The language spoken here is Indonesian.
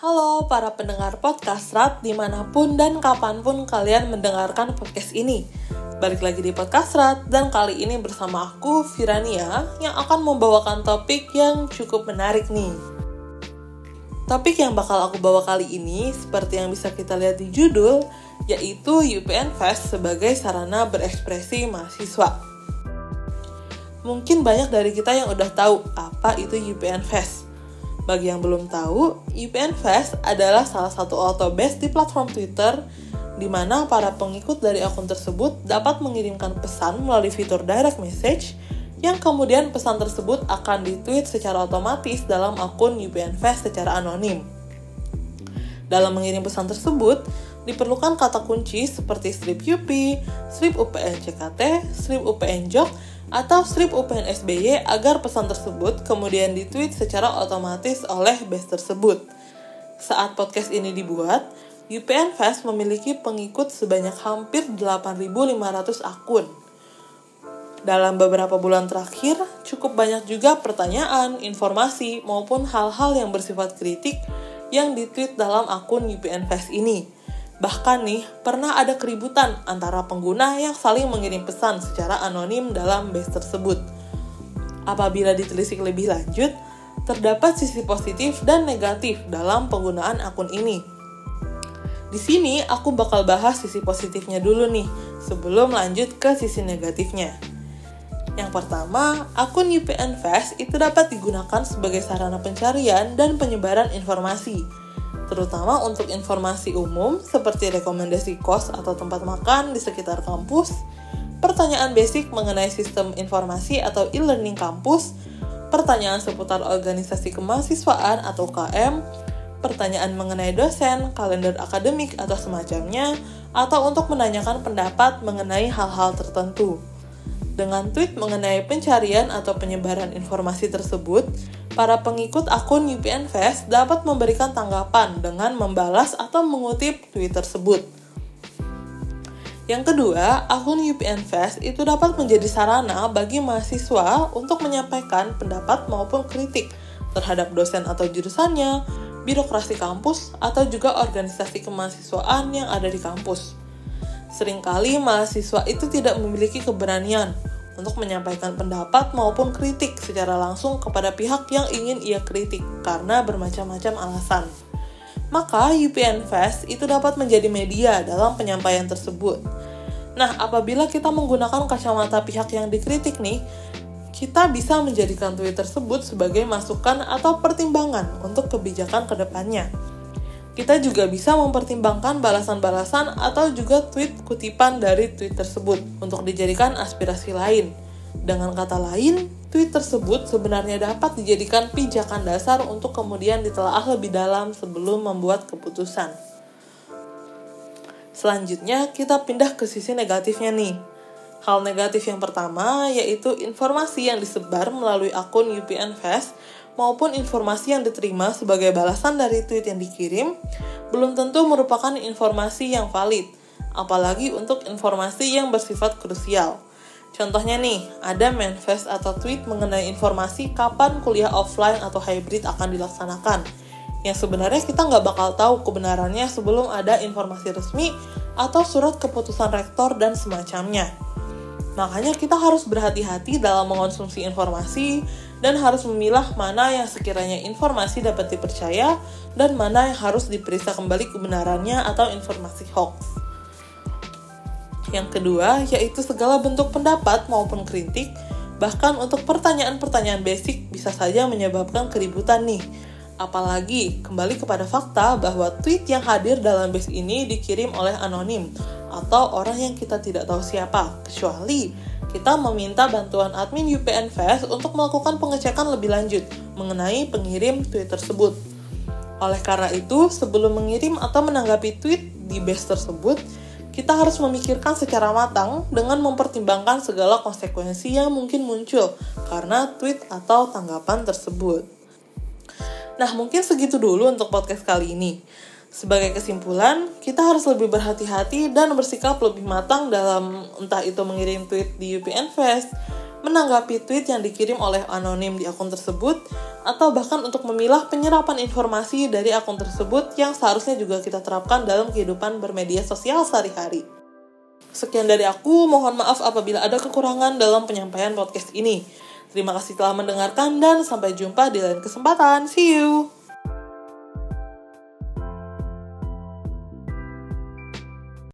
Halo para pendengar podcast Rat di mana pun dan kapan pun kalian mendengarkan podcast ini. Balik lagi di podcast Rat dan kali ini bersama aku Virania yang akan membawakan topik yang cukup menarik nih. Topik yang bakal aku bawa kali ini seperti yang bisa kita lihat di judul yaitu UPN Fest sebagai sarana berekspresi mahasiswa. Mungkin banyak dari kita yang udah tahu apa itu UPN Fest bagi yang belum tahu, UPN Fest adalah salah satu autobase di platform Twitter di mana para pengikut dari akun tersebut dapat mengirimkan pesan melalui fitur direct message yang kemudian pesan tersebut akan ditweet secara otomatis dalam akun UPN Fest secara anonim. Dalam mengirim pesan tersebut, diperlukan kata kunci seperti strip UP, strip UPN CKT, strip UPN JOK, atau strip UPN SBY agar pesan tersebut kemudian ditweet secara otomatis oleh base tersebut. Saat podcast ini dibuat, UPN Fest memiliki pengikut sebanyak hampir 8.500 akun. Dalam beberapa bulan terakhir, cukup banyak juga pertanyaan, informasi, maupun hal-hal yang bersifat kritik yang ditweet dalam akun UPN Fest ini Bahkan nih, pernah ada keributan antara pengguna yang saling mengirim pesan secara anonim dalam base tersebut. Apabila ditelisik lebih lanjut, terdapat sisi positif dan negatif dalam penggunaan akun ini. Di sini aku bakal bahas sisi positifnya dulu nih, sebelum lanjut ke sisi negatifnya. Yang pertama, akun UPN Fest itu dapat digunakan sebagai sarana pencarian dan penyebaran informasi terutama untuk informasi umum seperti rekomendasi kos atau tempat makan di sekitar kampus, pertanyaan basic mengenai sistem informasi atau e-learning kampus, pertanyaan seputar organisasi kemahasiswaan atau KM, pertanyaan mengenai dosen, kalender akademik atau semacamnya, atau untuk menanyakan pendapat mengenai hal-hal tertentu. Dengan tweet mengenai pencarian atau penyebaran informasi tersebut, para pengikut akun UPN Fest dapat memberikan tanggapan dengan membalas atau mengutip tweet tersebut. Yang kedua, akun UPN Fest itu dapat menjadi sarana bagi mahasiswa untuk menyampaikan pendapat maupun kritik terhadap dosen atau jurusannya, birokrasi kampus, atau juga organisasi kemahasiswaan yang ada di kampus. Seringkali mahasiswa itu tidak memiliki keberanian untuk menyampaikan pendapat maupun kritik secara langsung kepada pihak yang ingin ia kritik karena bermacam-macam alasan. Maka UPN Fest itu dapat menjadi media dalam penyampaian tersebut. Nah, apabila kita menggunakan kacamata pihak yang dikritik nih, kita bisa menjadikan tweet tersebut sebagai masukan atau pertimbangan untuk kebijakan ke depannya kita juga bisa mempertimbangkan balasan-balasan atau juga tweet kutipan dari tweet tersebut untuk dijadikan aspirasi lain. Dengan kata lain, tweet tersebut sebenarnya dapat dijadikan pijakan dasar untuk kemudian ditelaah lebih dalam sebelum membuat keputusan. Selanjutnya, kita pindah ke sisi negatifnya nih. Hal negatif yang pertama yaitu informasi yang disebar melalui akun UPN Fest maupun informasi yang diterima sebagai balasan dari tweet yang dikirim belum tentu merupakan informasi yang valid, apalagi untuk informasi yang bersifat krusial. Contohnya nih, ada manifest atau tweet mengenai informasi kapan kuliah offline atau hybrid akan dilaksanakan. Yang sebenarnya kita nggak bakal tahu kebenarannya sebelum ada informasi resmi atau surat keputusan rektor dan semacamnya. Makanya kita harus berhati-hati dalam mengonsumsi informasi dan harus memilah mana yang sekiranya informasi dapat dipercaya dan mana yang harus diperiksa kembali kebenarannya atau informasi hoax. Yang kedua, yaitu segala bentuk pendapat maupun kritik, bahkan untuk pertanyaan-pertanyaan basic bisa saja menyebabkan keributan nih. Apalagi, kembali kepada fakta bahwa tweet yang hadir dalam base ini dikirim oleh anonim, atau orang yang kita tidak tahu siapa, kecuali kita meminta bantuan admin UPN Fest untuk melakukan pengecekan lebih lanjut mengenai pengirim tweet tersebut. Oleh karena itu, sebelum mengirim atau menanggapi tweet di base tersebut, kita harus memikirkan secara matang dengan mempertimbangkan segala konsekuensi yang mungkin muncul karena tweet atau tanggapan tersebut. Nah, mungkin segitu dulu untuk podcast kali ini. Sebagai kesimpulan, kita harus lebih berhati-hati dan bersikap lebih matang dalam entah itu mengirim tweet di UPN Fest, menanggapi tweet yang dikirim oleh anonim di akun tersebut, atau bahkan untuk memilah penyerapan informasi dari akun tersebut yang seharusnya juga kita terapkan dalam kehidupan bermedia sosial sehari-hari. Sekian dari aku, mohon maaf apabila ada kekurangan dalam penyampaian podcast ini. Terima kasih telah mendengarkan dan sampai jumpa di lain kesempatan. See you!